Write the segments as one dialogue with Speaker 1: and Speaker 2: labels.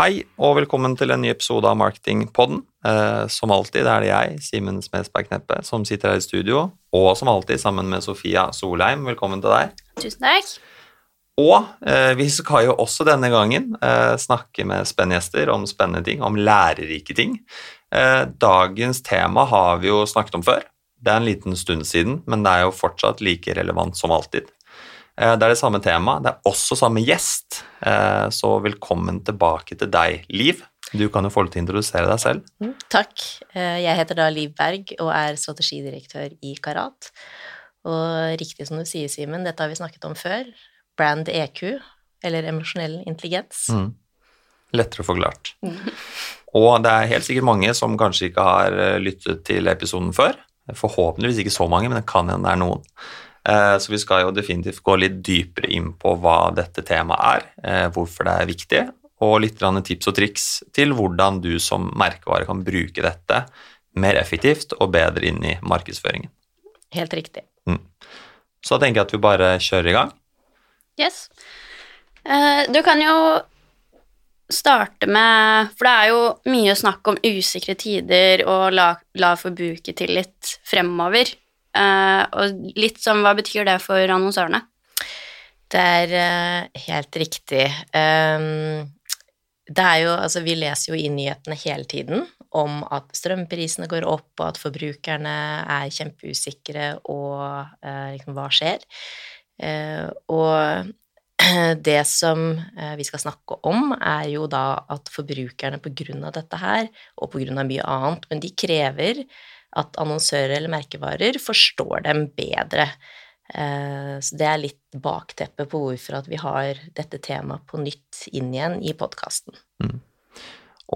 Speaker 1: Hei og velkommen til en ny episode av Marketingpodden. Eh, som alltid det er det jeg, Simen Smedsberg Kneppe, som sitter her i studio, og som alltid sammen med Sofia Solheim. Velkommen til deg.
Speaker 2: Tusen takk.
Speaker 1: Og eh, vi skal jo også denne gangen eh, snakke med spennende gjester om spennende ting, om lærerike ting. Eh, dagens tema har vi jo snakket om før. Det er en liten stund siden, men det er jo fortsatt like relevant som alltid. Eh, det er det samme tema, det er også samme gjest, eh, så velkommen tilbake til deg, Liv. Du kan jo få lov til å introdusere deg selv.
Speaker 3: Mm, takk. Eh, jeg heter da Liv Berg og er strategidirektør i Karat. Og riktig som du sier, Simen, dette har vi snakket om før. Brand EQ, eller emosjonell intelligens.
Speaker 1: Mm. Lettere forklart. Mm. Og det er helt sikkert mange som kanskje ikke har lyttet til episoden før. Forhåpentligvis ikke så mange, men det kan hende det er noen. Eh, så vi skal jo definitivt gå litt dypere inn på hva dette temaet er, eh, hvorfor det er viktig, og litt tips og triks til hvordan du som merkevare kan bruke dette mer effektivt og bedre inn i markedsføringen.
Speaker 3: Helt riktig.
Speaker 1: Mm. Så da tenker jeg at vi bare kjører i gang.
Speaker 2: Yes. Eh, du kan jo starte med For det er jo mye snakk om usikre tider og la, la forbrukertillit fremover. Uh, og litt som hva betyr det for annonsørene?
Speaker 3: Det er uh, helt riktig. Um, det er jo Altså, vi leser jo i nyhetene hele tiden om at strømprisene går opp, og at forbrukerne er kjempeusikre, og uh, liksom, hva skjer? og det som vi skal snakke om, er jo da at forbrukerne av dette her, og av mye annet, men de krever at annonsører eller merkevarer forstår dem bedre. Eh, så det er litt bakteppet på hvorfor at vi har dette temaet på nytt inn igjen i podkasten. Mm.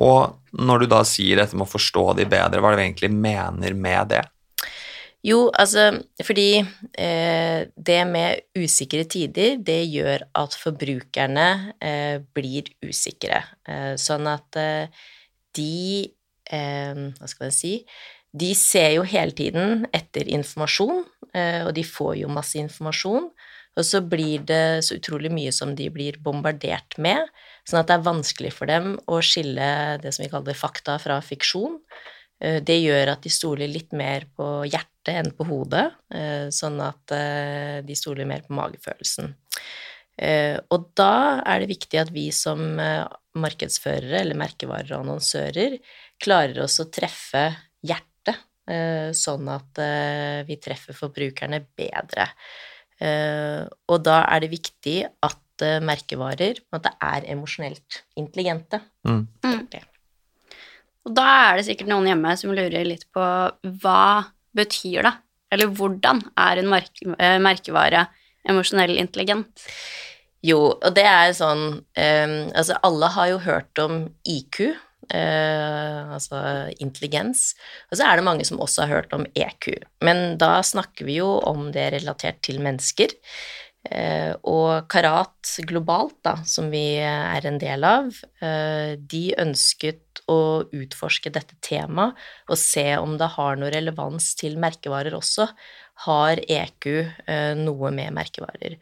Speaker 1: Og når du da sier dette med å forstå de bedre, hva er det vi egentlig mener med det?
Speaker 3: Jo, altså fordi eh, det med usikre tider, det gjør at forbrukerne eh, blir usikre. Eh, sånn at eh, de eh, Hva skal jeg si de ser jo hele tiden etter informasjon, eh, og de får jo masse informasjon. Og så blir det så utrolig mye som de blir bombardert med, sånn at det er vanskelig for dem å skille det som vi kaller fakta fra fiksjon. Det gjør at de stoler litt mer på hjertet enn på hodet, eh, sånn at de stoler mer på magefølelsen. Og da er det viktig at vi som markedsførere eller merkevarer og annonsører klarer oss å treffe hjertet Eh, sånn at eh, vi treffer forbrukerne bedre. Eh, og da er det viktig at merkevarer at det er emosjonelt intelligente. Mm. Mm.
Speaker 2: Og da er det sikkert noen hjemme som lurer litt på hva betyr det? Eller hvordan er en merkevare emosjonell intelligent?
Speaker 3: Jo, og det er sånn um, Altså, alle har jo hørt om IQ, eh, altså intelligens. Og så er det mange som også har hørt om EQ. Men da snakker vi jo om det relatert til mennesker. Eh, og Karat globalt, da, som vi er en del av, eh, de ønsket å utforske dette temaet og se om det har noe relevans til merkevarer også. Har EQ eh, noe med merkevarer?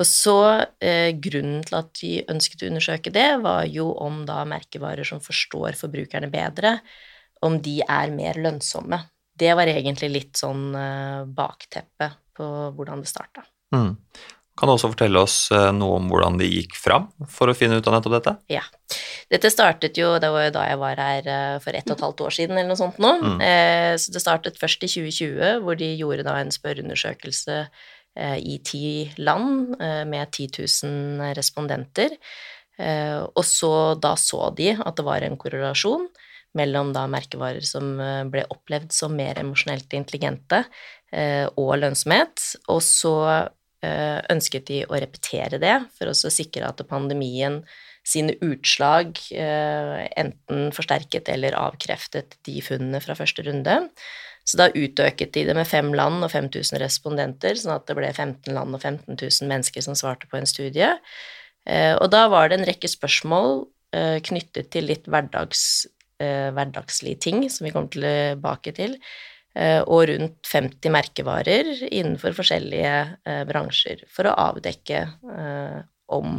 Speaker 3: Og så eh, Grunnen til at de ønsket å undersøke det, var jo om da merkevarer som forstår forbrukerne bedre, om de er mer lønnsomme. Det var egentlig litt sånn eh, bakteppet på hvordan det starta. Mm.
Speaker 1: Kan du også fortelle oss eh, noe om hvordan de gikk fram for å finne ut av nettopp dette?
Speaker 3: Ja. Dette startet jo Det var jo da jeg var her eh, for ett og et halvt år siden eller noe sånt nå. Mm. Eh, så det startet først i 2020, hvor de gjorde da en spørreundersøkelse i ti land med 10 000 respondenter. Og så da så de at det var en korrelasjon mellom da merkevarer som ble opplevd som mer emosjonelt intelligente, og lønnsomhet. Og så ønsket de å repetere det for å sikre at pandemien sine utslag enten forsterket eller avkreftet de funnene fra første runde. Så da utøket de det med fem land og 5000 respondenter, sånn at det ble 15 land og 15 000 mennesker som svarte på en studie. Eh, og da var det en rekke spørsmål eh, knyttet til litt hverdags, eh, hverdagslige ting, som vi kommer tilbake til, og rundt 50 merkevarer innenfor forskjellige bransjer, for å avdekke om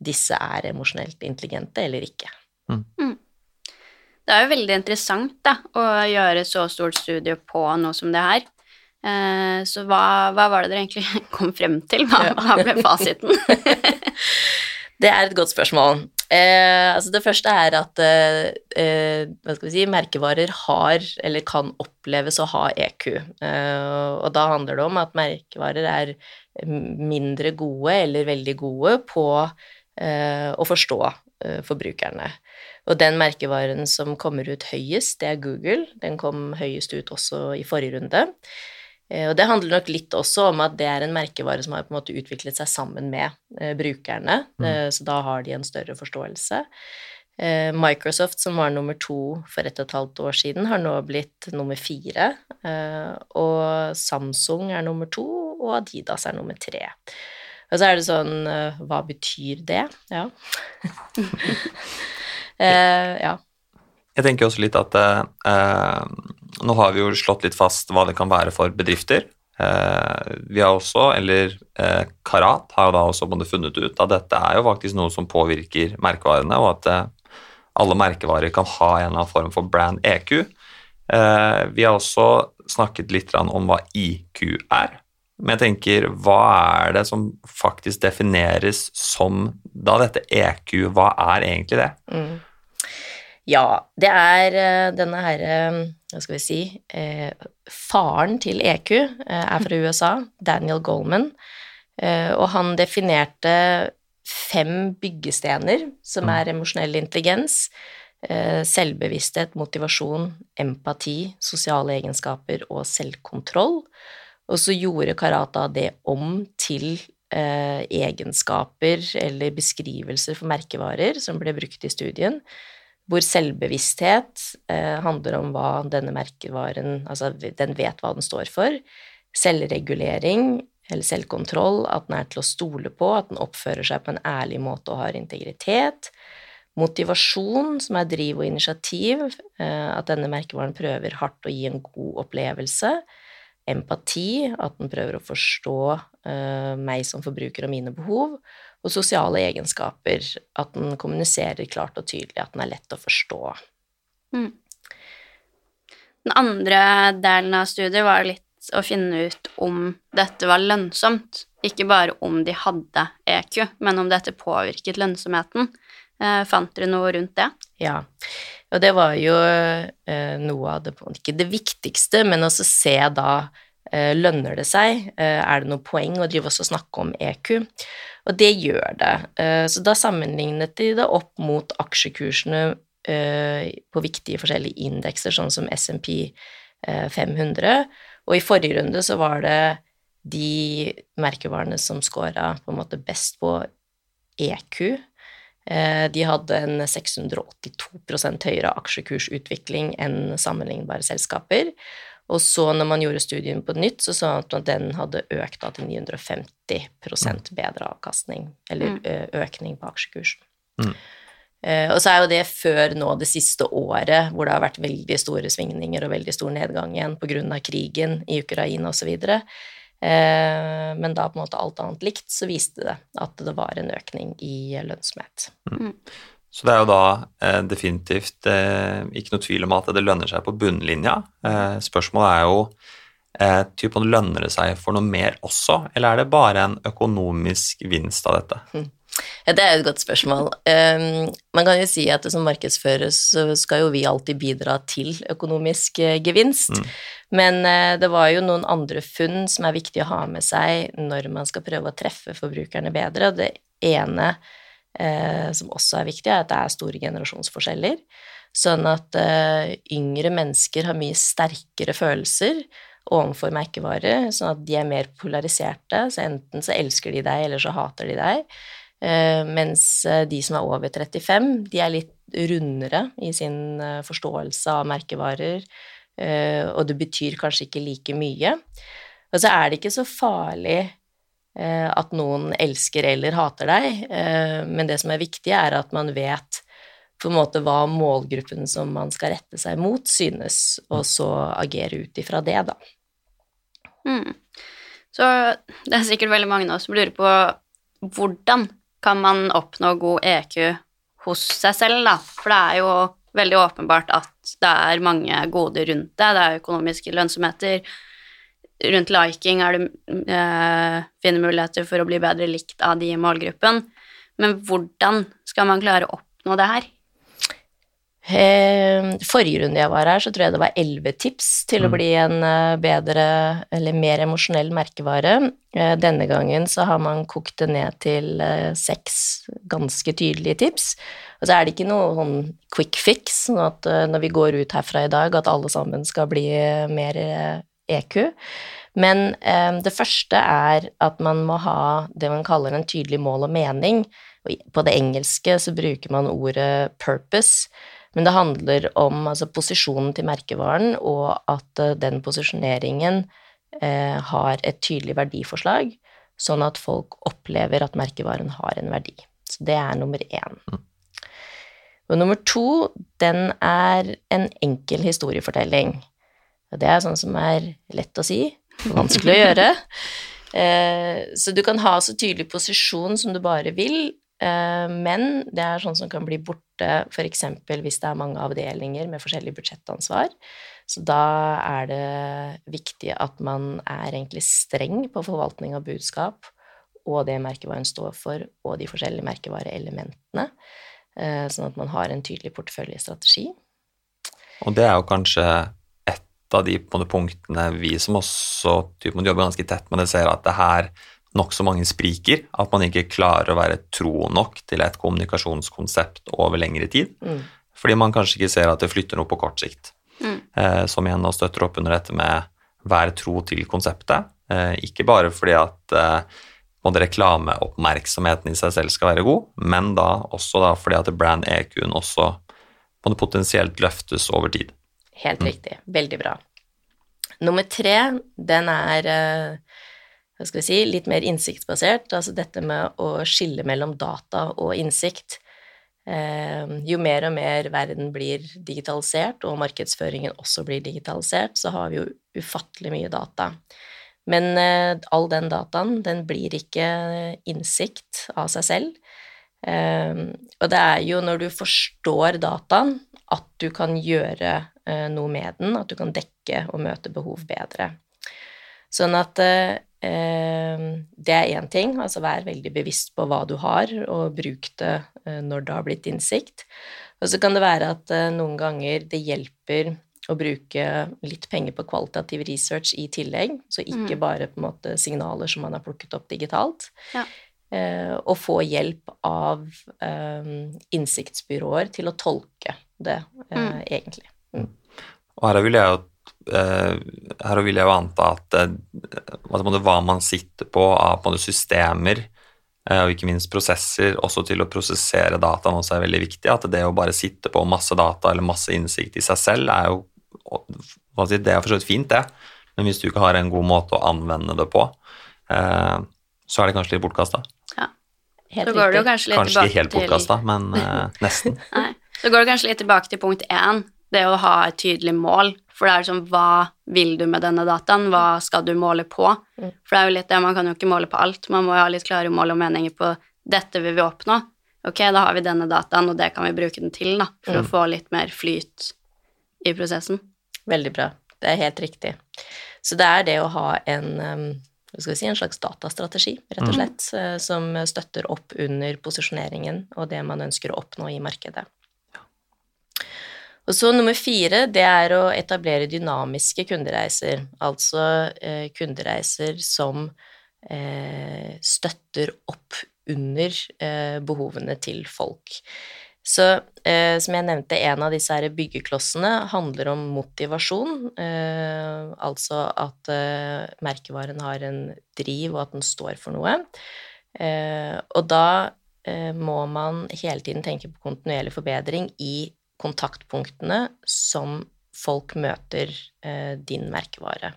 Speaker 3: disse er emosjonelt intelligente eller ikke.
Speaker 1: Mm.
Speaker 2: Mm. Det er jo veldig interessant da, å gjøre så stort studie på noe som det her. Eh, så hva, hva var det dere egentlig kom frem til? Hva, hva ble fasiten?
Speaker 3: Det er et godt spørsmål. Eh, altså det første er at eh, eh, hva skal vi si, merkevarer har, eller kan oppleves å ha EQ. Eh, og da handler det om at merkevarer er mindre gode eller veldig gode på eh, å forstå eh, forbrukerne. Og den merkevaren som kommer ut høyest, det er Google. Den kom høyest ut også i forrige runde. Eh, Og det handler nok litt også om at det er en merkevare som har på en måte utviklet seg sammen med eh, brukerne, mm. så da har de en større forståelse. Eh, Microsoft, som var nummer to for ett og et halvt år siden, har nå blitt nummer fire. Eh, og Samsung er nummer to, og Adidas er nummer tre. Og så er det sånn eh, Hva betyr det? Ja. eh, ja.
Speaker 1: Jeg tenker også litt at eh, nå har vi jo slått litt fast hva det kan være for bedrifter. Eh, vi har også, eller eh, Karat har jo da også funnet ut at dette er jo faktisk noe som påvirker merkevarene, og at eh, alle merkevarer kan ha en eller annen form for brand EQ. Eh, vi har også snakket litt om hva IQ er. Men jeg tenker, hva er det som faktisk defineres som da dette EQ? Hva er egentlig det?
Speaker 3: Mm. Ja, det er eh, denne herre Hva skal vi si eh, Faren til EQ eh, er fra USA, Daniel Goldman, eh, og han definerte fem byggestener, som
Speaker 1: Mm.
Speaker 3: er emosjonell intelligens, selvbevissthet, motivasjon, empati, sosiale egenskaper og selvkontroll. Og så gjorde Karata det om til egenskaper eller beskrivelser for merkevarer som ble brukt i studien, hvor selvbevissthet eh, handler om hva denne merkevaren Altså, den vet hva den står for. Selvregulering eller selvkontroll, at den er til å stole på, at den oppfører seg på en ærlig måte og har integritet. Motivasjon, som er driv og initiativ, eh, at denne merkevaren prøver hardt å gi en god opplevelse. Empati, at den prøver å forstå eh, meg som forbruker og mine behov. Og sosiale egenskaper, at den kommuniserer klart og tydelig, at den er lett å forstå.
Speaker 2: Den andre delen av studiet var litt å finne ut om dette var lønnsomt. Ikke bare om de hadde EQ, men om dette påvirket lønnsomheten. Eh, fant dere noe rundt det?
Speaker 3: Ja, og det var jo eh, noe av det Ikke det viktigste, men også se da Lønner det seg? Eh, er det noe poeng å drive oss og snakke om EQ? Og det gjør det. Eh, så da sammenlignet de det opp mot aksjekursene eh, på viktige forskjellige indekser, sånn som SMP eh, 500. Og i forrige runde så var det de merkevarene som scora på en måte best på EQ. Eh, De hadde en 682% høyere aksjekursutvikling enn sammenlignbare selskaper. Og så når man gjorde studien på nytt, så så man at den hadde økt da til 950% bedre avkastning, eller
Speaker 2: Mm.
Speaker 3: økning på aksjekursen.
Speaker 1: Mm.
Speaker 3: Uh, Og så er jo det før nå det siste året, hvor det har vært veldig store svingninger og veldig stor nedgang igjen pga. krigen i Ukraina osv. Uh, men da på en måte alt annet likt, så viste det at det var en økning i lønnsomhet.
Speaker 1: Så det er jo da eh, definitivt eh, ikke noe tvil om at det lønner seg på bunnlinja. Eh, spørsmålet er jo eh, typ om det lønner det seg for noe mer også, eller er det bare en økonomisk vinst av dette?
Speaker 3: Ja, det er jo et godt spørsmål. Um, man kan jo si at som markedsfører så skal jo vi alltid bidra til økonomisk eh, gevinst.
Speaker 1: Mm.
Speaker 3: Men uh, det var jo noen andre funn som er viktig å ha med seg når man skal prøve å treffe forbrukerne bedre. Det ene eh, som også er viktig, er at det er store generasjonsforskjeller. Sånn at eh, yngre mennesker har mye sterkere følelser overfor merkevarer, sånn at de er mer polariserte. Så enten så elsker de deg, eller så hater de deg. Eh, mens eh, de som er over 35, de er litt rundere i sin eh, forståelse av merkevarer, eh, og det betyr kanskje ikke like mye. Og så er det ikke så farlig at noen elsker eller hater deg, eh, men det som er viktig, er at man vet på en måte hva målgruppen som man skal rette seg mot, synes, og så agere ut ifra det, da.
Speaker 2: Mm. Så det er sikkert veldig mange nå som lurer på hvordan kan man oppnå god EQ hos seg selv, da. For det er jo veldig åpenbart at det er mange goder rundt det. Det er økonomiske lønnsomheter. Rundt liking er det eh, fine muligheter for å bli bedre likt av de i målgruppen. Men hvordan skal man klare å oppnå det her?
Speaker 3: Eh, forrige runde jeg var her, så tror jeg det var elleve tips til å
Speaker 1: Mm.
Speaker 3: bli en eh, bedre eller mer emosjonell merkevare. Eh, Denne gangen så har man kokt det ned til eh, seks ganske tydelige tips. Og så er det ikke noe sånn quick fix, sånn at når vi går ut herfra i dag, at alle sammen skal bli mer EQ. Men eh, det første er at man må ha det man kaller en tydelig mål og mening. På det engelske så bruker man ordet purpose, men det handler om altså, posisjonen til merkevaren, og at uh, den posisjoneringen uh, har et tydelig verdiforslag, sånn at folk opplever at merkevaren har en verdi. Så det er nummer én. Og nummer to, den er en enkel historiefortelling. Og det er sånn som er lett å si, vanskelig å gjøre. Eh, så du kan ha så tydelig posisjon som du bare vil, eh, men det er sånn som kan bli borte f.eks. hvis det er mange avdelinger med forskjellig budsjettansvar. Så da er det viktig at man er egentlig streng på forvaltning av budskap og det merkevaren står for, og de forskjellige merkevareelementene, eh, sånn at man har en tydelig porteføljestrategi.
Speaker 1: Og det er jo kanskje av de på måte, punktene vi som også typ, må jobbe ganske tett med det, ser at det her nokså mange spriker. At man ikke klarer å være tro nok til et kommunikasjonskonsept over lengre tid.
Speaker 3: Mm.
Speaker 1: Fordi man kanskje ikke ser at det flytter noe på kort sikt.
Speaker 2: Mm.
Speaker 1: Eh, som igjen nå støtter opp under dette med vær tro til konseptet. Eh, ikke bare fordi at eh, både reklameoppmerksomheten i seg selv skal være god, men da også da fordi at brand EQ-en også både potensielt løftes over tid.
Speaker 3: Helt riktig. Veldig bra. Nummer tre, den er eh, hva skal vi si, litt mer innsiktsbasert. Altså dette med å skille mellom data og innsikt. Eh, jo mer og mer verden blir digitalisert, og markedsføringen også blir digitalisert, så har vi jo ufattelig mye data. Men eh, all den dataen, den blir ikke innsikt av seg selv. Og det er jo når du forstår dataen, at du kan gjøre eh, noe med den, at du kan dekke og møte behov bedre. Sånn at eh, det er én ting, altså vær veldig bevisst på hva du har, og bruk det eh, når det har blitt innsikt. Og så kan det være at eh, noen ganger det hjelper å bruke litt penger på kvalitativ research i tillegg, så ikke
Speaker 2: Mm.
Speaker 3: bare på en måte signaler som man har plukket opp digitalt.
Speaker 2: Ja.
Speaker 3: Eh, og få hjelp av eh, innsiktsbyråer til å tolke det eh,
Speaker 2: Mm.
Speaker 3: egentlig.
Speaker 1: Og her vil jeg jo, eh, her vil jeg jo anta at eh, altså, måte hva man sitter på av på systemer eh, og ikke minst prosesser, også til å prosessere dataen også er veldig viktig. At det å bare sitte på masse data eller masse innsikt i seg selv er jo hva si, Det er for så vidt fint, det, men hvis du ikke har en god måte å anvende det på, eh, så er det kanskje litt bortkasta.
Speaker 3: Helt
Speaker 2: det jo
Speaker 3: riktig.
Speaker 2: kanskje
Speaker 1: Kanskje ikke helt bortkasta, men nesten.
Speaker 2: Nei. Så går det kanskje litt tilbake til punkt én, det å ha et tydelig mål. For det er sånn, hva vil du med denne dataen, hva skal du måle på?
Speaker 3: Mm.
Speaker 2: For det er jo litt det, man kan jo ikke måle på alt, man må jo ha litt klare mål og meninger på dette vil vi oppnå. Ok, da har vi denne dataen, og det kan vi bruke den til, da, for
Speaker 3: Mm.
Speaker 2: å få litt mer flyt i prosessen.
Speaker 3: Veldig bra. Det er helt riktig. Så det er det å ha en si, en slags datastrategi, rett og
Speaker 1: Mm.
Speaker 3: slett, mm. som støtter opp under posisjoneringen og det man ønsker å oppnå i markedet. Og så nummer fire, det er å etablere dynamiske kundereiser, altså eh, kundereiser som eh, støtter opp under eh, behovene til folk. Så eh, som jeg nevnte, en av disse her byggeklossene handler om motivasjon. Eh, altså at eh, merkevaren har en driv, og at den står for noe. Og da må man hele tiden tenke på kontinuerlig forbedring i kontaktpunktene som folk møter eh, din merkevare.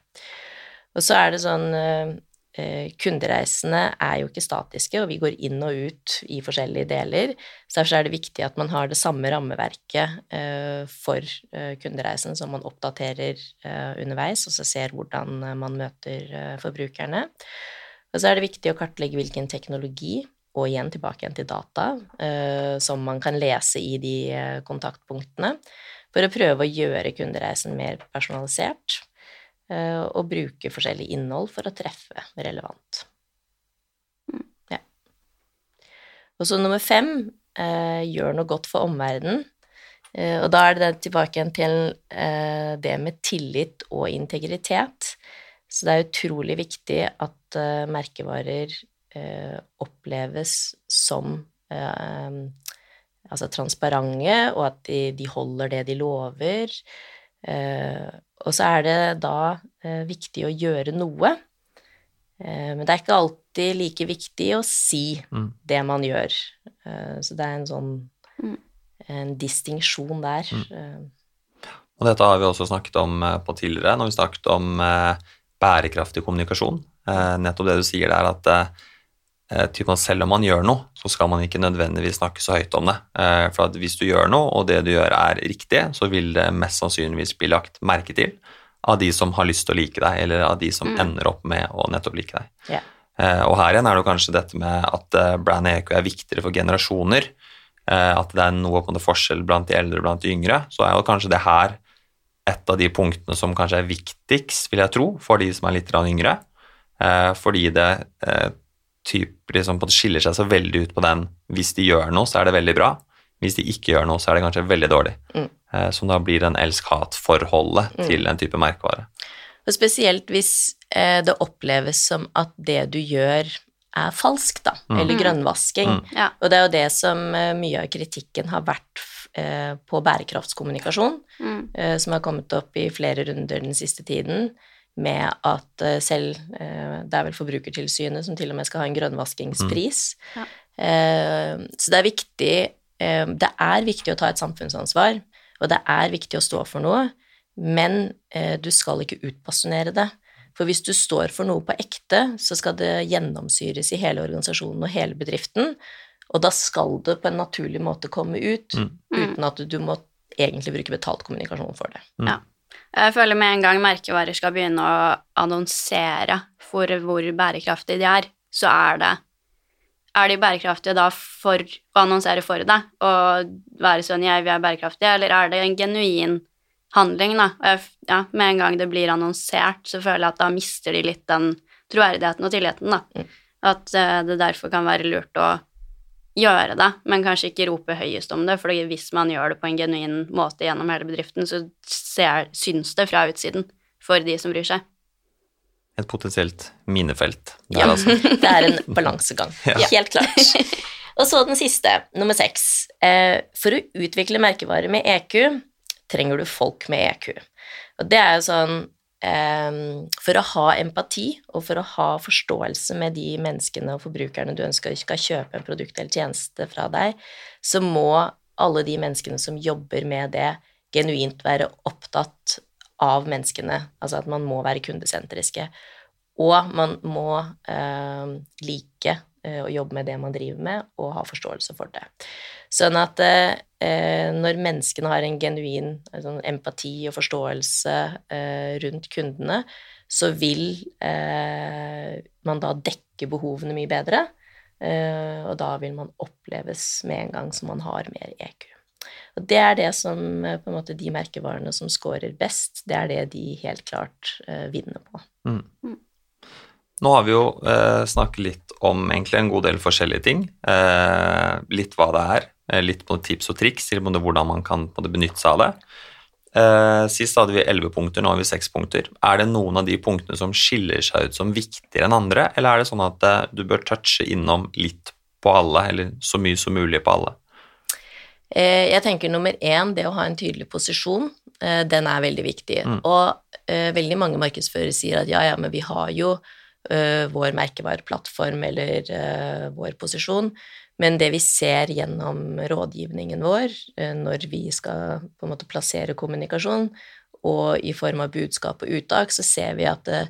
Speaker 3: Og så er det sånn eh, eh, Kundereisene er jo ikke statiske, og vi går inn og ut i forskjellige deler. Så derfor er det viktig at man har det samme rammeverket eh, for eh, kundereisen som man oppdaterer eh, underveis, og så ser hvordan man møter forbrukerne. Og så er det viktig å kartlegge hvilken teknologi og igjen tilbake igjen til data, uh, som man kan lese i de eh, kontaktpunktene, for å prøve å gjøre kundereisen mer personalisert, uh, og bruke forskjellig innhold for å treffe relevant. Ja. Og så nummer fem, uh, gjør noe godt for omverdenen. Og da er det tilbake igjen til det med tillit og integritet. Så det er utrolig viktig at merkevarer uh, oppleves som uh, altså transparente, og at de, de, holder det de lover. og så er det da viktig å gjøre noe. men det er ikke alltid like viktig å si mm. det man gjør. så det er en sånn mm. en distinksjon der. Mm.
Speaker 1: Og dette har vi også snakket om på tidligere, når vi snakket om bærekraftig kommunikasjon. Eh, nettopp det du sier der, at eh, selv om man gjør noe, så skal man ikke nødvendigvis snakke så høyt om det. Eh, for at hvis du gjør noe, og det du gjør er riktig, så vil det mest sannsynligvis bli lagt merke til av de som har lyst til å like deg, eller av de som mm. ender opp med å nettopp like deg. Yeah. Og her igjen er det kanskje dette med at brand eco er viktigere for generasjoner. At det er noe på en forskjell blant de eldre og blant de yngre. Så er jo kanskje det her et av de punktene som kanskje er viktigst, vil jeg tro, for de som er litt yngre. Eh, fordi det eh, typ, liksom, skiller seg så veldig ut på den hvis de gjør noe, så er det veldig bra. Hvis de ikke gjør noe, så er det kanskje veldig dårlig. Mm. Eh, som da blir den elsk-hat-forholdet mm. til en type merkevare.
Speaker 3: Og spesielt hvis eh, det oppleves som at det du gjør er falskt, da, mm. eller grønnvasking. Mm. Ja. Og det er jo det som eh, mye av kritikken har vært Eh, på bærekraftskommunikasjon, mm. Eh, som har kommet opp i flere runder den siste tiden, med at eh, selv Det er vel Forbrukertilsynet som til og med skal ha en grønnvaskingspris. Mm. Ja. Så det er viktig Det er viktig å ta et samfunnsansvar, og det er viktig å stå for noe, men du skal ikke utpassionere det. For hvis du står for noe på ekte, så skal det gjennomsyres i hele organisasjonen og hele bedriften, og da skal det på en naturlig måte komme ut, mm. uten at du må egentlig bruke betalt kommunikasjon for det.
Speaker 2: Mm. Ja. Jeg føler med en gang merkevarer skal begynne å annonsere for hvor bærekraftige de er, så er det Er de bærekraftige da for å annonsere for deg og være sånn 'jeg, vi er bærekraftige', eller er det en genuin handling, da? Jeg, ja, med en gang det blir annonsert, så føler jeg at da mister de litt den troverdigheten og tilliten, da. Mm. At uh, det derfor kan være lurt å gjøre det, men kanskje ikke rope høyest om det, for hvis man gjør det på en genuin måte gjennom hele bedriften, så ser, syns det fra utsiden for de som bryr seg.
Speaker 1: Et potensielt minefelt
Speaker 3: der, ja. altså. det er en balansegang. ja. Helt klart. Og så den siste, nummer seks. Eh, for å utvikle merkevarer med EQ trenger du folk med EQ. Og det er jo sånn for å ha empati og for å ha forståelse med de menneskene og forbrukerne du ønsker skal kjøpe en produkt eller tjeneste fra deg, så må alle de menneskene som jobber med det, genuint være opptatt av menneskene. Altså at man må være kundesentriske. Og man må eh, like å jobbe med det man driver med, og ha forståelse for det. Sånn at eh, når menneskene har en genuin altså, empati og forståelse eh, rundt kundene, så vil eh, man da dekke behovene mye bedre, eh, og da vil man oppleves med en gang som man har mer EQ. Og det er det som eh, på en måte de merkevarene som scorer best, det er det de helt klart eh, vinner på. Mm. mm.
Speaker 1: Nå har vi jo eh, snakket litt om egentlig en god del forskjellige ting. Eh, litt hva det er, Eh, litt på tips og triks til hvordan man kan benytte seg av det. Eh, sist hadde vi elleve punkter, nå har vi seks punkter. Er det noen av de punktene som skiller seg ut som viktigere enn andre, eller er det sånn at eh, du bør touche innom litt på alle, eller så mye som mulig på alle?
Speaker 3: Jeg tenker nummer én, det å ha en tydelig posisjon, den er veldig viktig. Mm. Og veldig mange markedsførere sier at ja, ja, men vi har jo vår merkevareplattform eller vår posisjon. Men det vi ser gjennom rådgivningen vår eh, når vi skal på en måte plassere kommunikasjon, og i form av budskap og uttak, så ser vi at det,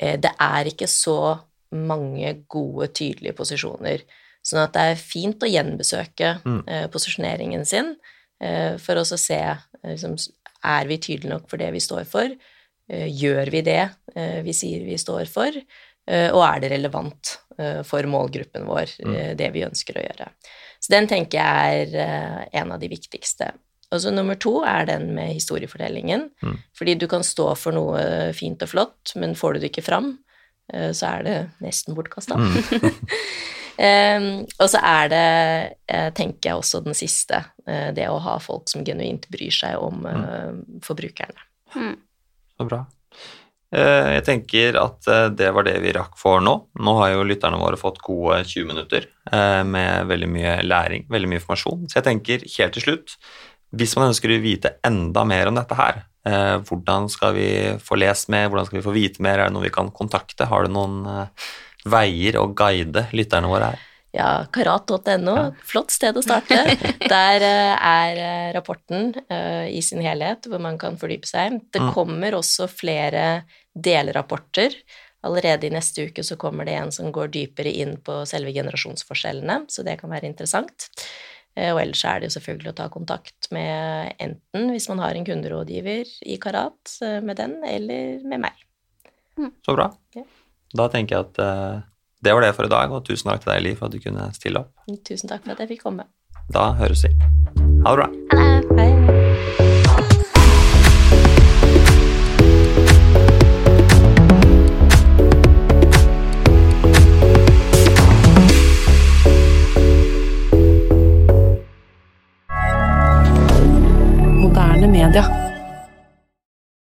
Speaker 3: eh, det er ikke så mange gode, tydelige posisjoner. Sånn at det er fint å gjenbesøke mm. eh, posisjoneringen sin for å se liksom, Er vi tydelige nok for det vi står for? Gjør vi det vi sier vi står for? Eh, og er det relevant eh, for målgruppen vår, eh, det vi ønsker å gjøre. Så den tenker jeg er en av de viktigste. Og så nummer to er den med historiefortellingen.
Speaker 1: Mm.
Speaker 3: Fordi du kan stå for noe fint og flott, men får du det ikke fram, så er det nesten bortkasta.
Speaker 1: Mm.
Speaker 3: um, og så er det, tenker jeg også den siste, det å ha folk som genuint bryr seg om eh, forbrukerne.
Speaker 2: Mm.
Speaker 1: Så bra. Eh, Jeg tenker at eh, det var det vi rakk for nå. Nå har jo lytterne våre fått gode 20 minutter eh, med veldig mye læring, veldig mye informasjon. Så jeg tenker helt til slutt, hvis man ønsker å vite enda mer om dette her, hvordan skal vi få lest mer, hvordan skal vi få vite mer, er det noe vi kan kontakte? Har du noen veier å guide lytterne våre her?
Speaker 3: Ja, karat.no, flott sted å starte. Der eh, er eh, rapporten eh, i sin helhet, hvor man kan fordype seg. Det
Speaker 1: Mm.
Speaker 3: kommer også flere delrapporter. Allerede i neste uke så kommer det en som går dypere inn på selve generasjonsforskjellene, så det kan være interessant. Og ellers er det jo selvfølgelig å ta kontakt med enten, hvis man har en kunderådgiver i Karat, med den, eller med meg.
Speaker 1: Så bra.
Speaker 3: Ja.
Speaker 1: Da tenker jeg at det var det for i dag, og tusen takk til deg, Liv, for at du kunne stille opp.
Speaker 3: Tusen takk for at jeg fikk komme.
Speaker 1: Da høres vi. Ha det bra.
Speaker 2: Ha det.
Speaker 3: Hei. D'accord.